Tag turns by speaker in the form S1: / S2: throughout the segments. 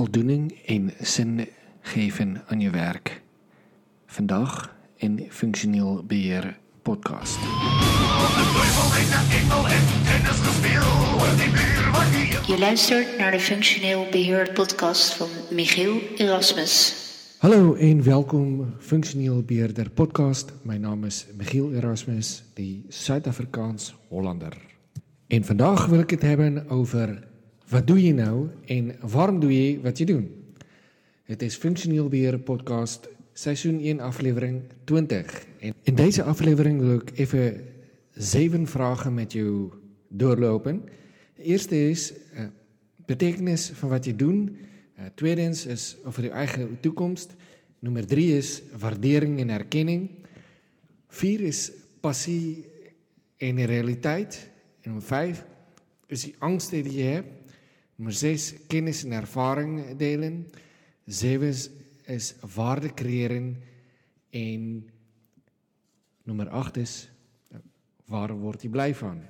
S1: voldoening en zingeving aan je werk? Vandaag in Functioneel Beheer podcast.
S2: Je luistert naar de Functioneel Beheer podcast van Michiel Erasmus.
S1: Hallo en welkom Functioneel Beheerder podcast. Mijn naam is Michiel Erasmus, die Zuid-Afrikaans Hollander. En vandaag wil ik het hebben over wat doe je nou en waarom doe je wat je doet. Het is Functioneel Beheer podcast seizoen 1 aflevering 20. En in deze aflevering wil ik even zeven vragen met jou doorlopen. De eerste is uh, betekenis van wat je doet. Uh, tweedens is over je eigen toekomst. Nummer drie is waardering en erkenning. Vier is passie en realiteit. En nummer vijf is die angst die je hebt. Zes, kennis en ervaring delen. Zeven is, waarde creëren. En nummer acht is, waar word je blij van?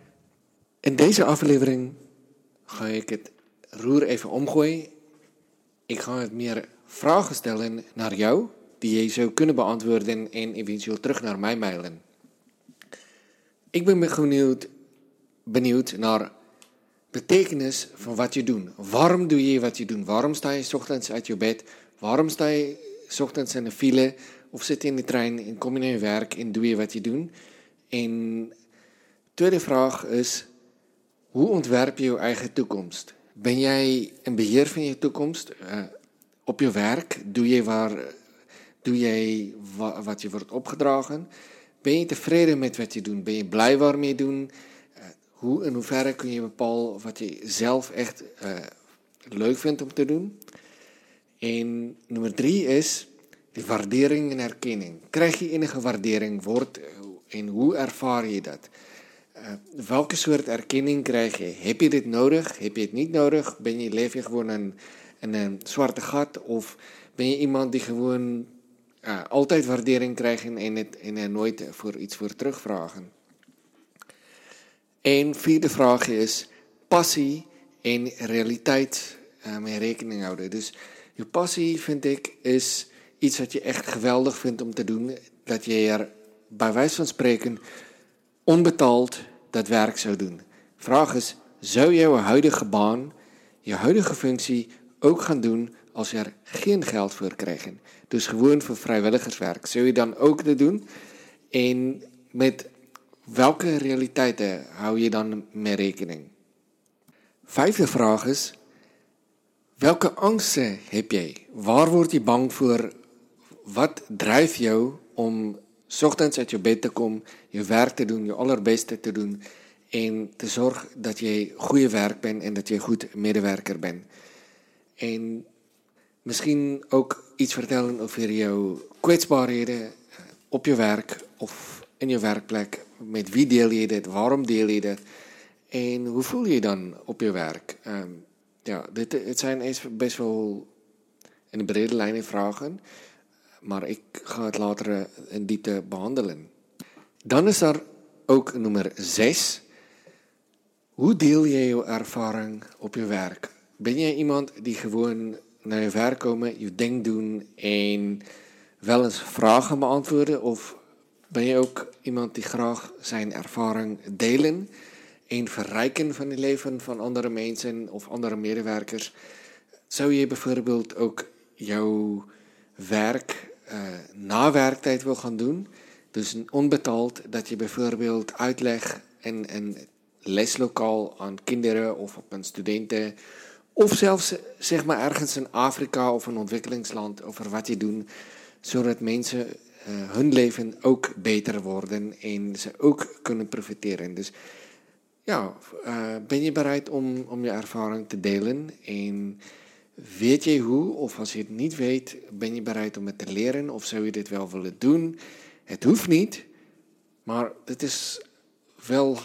S1: In deze aflevering ga ik het roer even omgooien. Ik ga het meer vragen stellen naar jou, die je zou kunnen beantwoorden en eventueel terug naar mij mailen. Ik ben benieuwd, benieuwd naar betekenis van wat je doet. Waarom doe je wat je doet? Waarom sta je ochtends uit je bed? Waarom sta je ochtends in de file of zit je in de trein en kom je naar je werk en doe je wat je doet? En tweede vraag is, hoe ontwerp je je eigen toekomst? Ben jij een beheer van je toekomst? Uh, op je werk doe je, waar, doe wa, wat je wordt opgedragen? Ben je tevreden met wat je doet? Ben je blij waarmee je doet? Hoe in hoeverre kun je bepalen wat je zelf echt uh, leuk vindt om te doen? En nummer drie is de waardering en erkenning. Krijg je enige waardering? Wordt, en hoe ervaar je dat? Uh, welke soort erkenning krijg je? Heb je dit nodig? Heb je het niet nodig? Ben je, leef je gewoon in, een zwarte gat? Of ben je iemand die gewoon uh, altijd waardering krijgt en, en nooit voor iets voor terugvragen? En vierde vraag is passie en realiteit uh, mee rekening houden. Dus je passie, vind ik, is iets wat je echt geweldig vindt om te doen. Dat je er bij wijze van spreken onbetaald dat werk zou doen. Vraag is, zou jouw huidige baan, je huidige functie ook gaan doen als je er geen geld voor krijgen? Dus gewoon voor vrijwilligerswerk. Zou je dan ook dat doen? En met welke realiteiten hou je dan mee rekening? Vijfde vraag is, welke angsten heb jij? Waar word je bang voor? Wat drijft jou om ochtends uit je bed te komen, je werk te doen, je allerbeste te doen en te zorgen dat je goede werk bent en dat je goed medewerker bent. En misschien ook iets vertellen over jouw kwetsbaarheden op je werk of in je werkplek. Met wie deel je dit? Waarom deel je dit? En hoe voel je je dan op je werk? Um, ja, dit, het zijn best wel in brede lijnen vragen maar ik ga het later eh, in diepte behandelen. Dan is er ook nummer 6. Hoe deel je je ervaring op je werk? Ben jij iemand die gewoon naar je werk komen, je ding doen en wel eens vragen beantwoorden? Of ben je ook iemand die graag zijn ervaring delen en verrijken van het leven van andere mensen of andere medewerkers? Zou je bijvoorbeeld ook jouw werk uh, na werktijd wil gaan doen. Dus onbetaald dat je bijvoorbeeld uitleg in een leslokaal aan kinderen of op een studenten. Of zelfs zeg maar ergens in Afrika of een ontwikkelingsland over wat je doet. Zodat mensen uh, hun leven ook beter worden en ze ook kunnen profiteren. Dus ja, uh, ben je bereid om, om je ervaring te delen en Weet je hoe, of als je het niet weet, ben je bereid om het te leren, of zou je dit wel willen doen? Het hoeft niet, maar het is wel,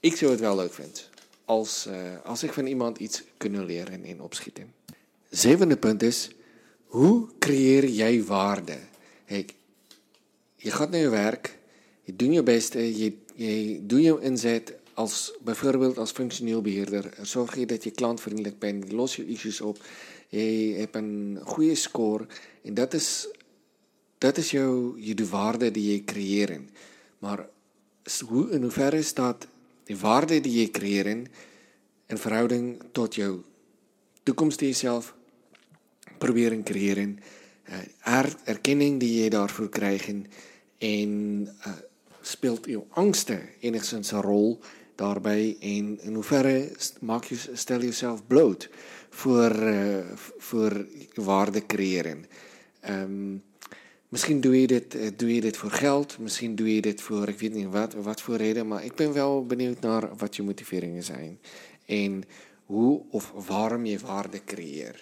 S1: ik zou het wel leuk vinden als, uh, als ik van iemand iets kunnen leren en opschieten. Zevende punt is, hoe creëer jij waarde? Hey, je gaat naar je werk, je doet je beste, je, je doet je inzet als byvoorbeeld as funksioneel beheerder, sorg jy dat jy klantvriendelik ben, jy los jou issues op, jy het 'n goeie score en dit is dit is jou jy die waarde die jy creëer in. Maar hoe in hoeverre staat die waarde die jy creëer in in verhouding tot jou toekoms die jouself probeer en creëer in erkenning die jy daarvoor kry en uh, speelt jou angste enigstens 'n rol daarbey en in hoeverre maak jy stel jouself bloot vir uh, vir waarde creëring. Ehm Miskien doe jy dit doe jy dit vir geld, miskien doe jy dit vir ek weet nie wat wat voor rede, maar ek ben wel benieuwd naar wat jou motivering is en hoe of waarom jy waarde creëer.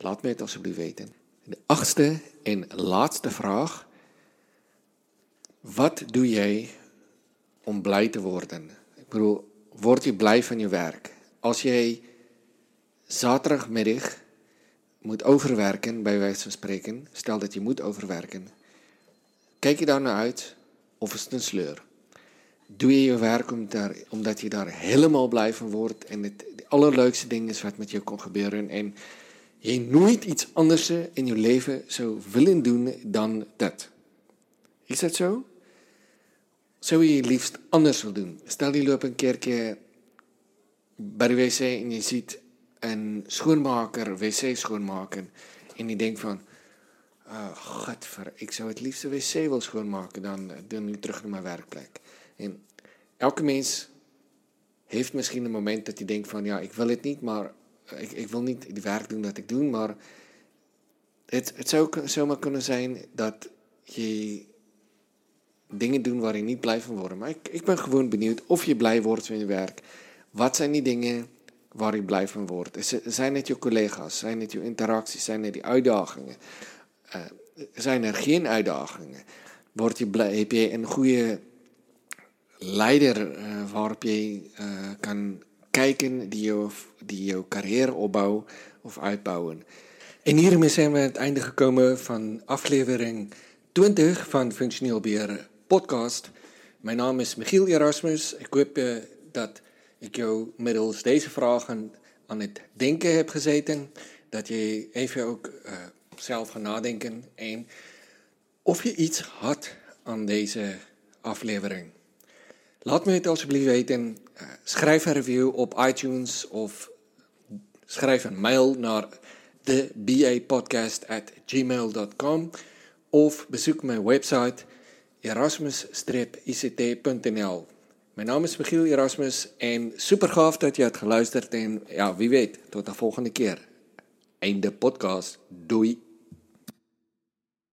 S1: Laat my dit asseblief weet. Die agste en laaste vraag Wat doe jy om bly te word? Ek bedoel, word jy bly van jou werk? As jy Saterdagmiddag moet overwerk by wyse van spreken, stel dat jy moet overwerk. Kyk jy daarna uit of is dit 'n sleur? Doe jy jou werk om daar omdat jy daar heeltemal bly van word en die allerleukste ding is wat met jou kon gebeur en, jy nooit iets anders in jou lewe sou wil doen dan dit. Is dit so? sou jy liefst anders wil doen? Stel jy loop 'n keertjie by die WC en jy sien 'n skoonmaker, WC skoonmaak en jy dink van ag oh, god vir ek sou dit liefst 'n WC wil skoonmaak dan dan nie terug na my werkplek. En elke mens heeft miskien 'n moment dat jy dink van ja, ek wil dit nie, maar ek ek wil nie die werk doen wat ek doen, maar dit dit sou sou maar kon zijn dat jy dinge doen waar jy nie bly van word maar ek ek ben gewoon benieuwd of jy bly word van jou werk. Wat zijn die dinge waar jy bly van word? Is zijn net jou kollegas, zijn net jou interaksies, zijn net die uitdagings? Uh zijn er geen uitdagings? Word jy bly heb jy 'n goeie leier uh, waarop jy uh, kan kyken die jou die jou carrière opbou of uitbou. En hiermee zijn we aan het einde gekomen van aflevering 20 van Funksioneel Beheer podcast. My naam is Michiel Erasmus. Ek hoop uh, dat ek jou middels deze vragen aan het denken heb gezeten. Dat je even ook uh, zelf gaan nadenken. En of je iets had aan deze aflevering. Laat me het alsjeblieft weten. Uh, schrijf een review op iTunes of schrijf een mail naar de gmail.com of bezoek mijn website erasmus-ict.nl. My naam is Michiel Erasmus en super gaaf dat jy het geluister en ja, wie weet, tot 'n volgende keer. Einde podcast. Doei.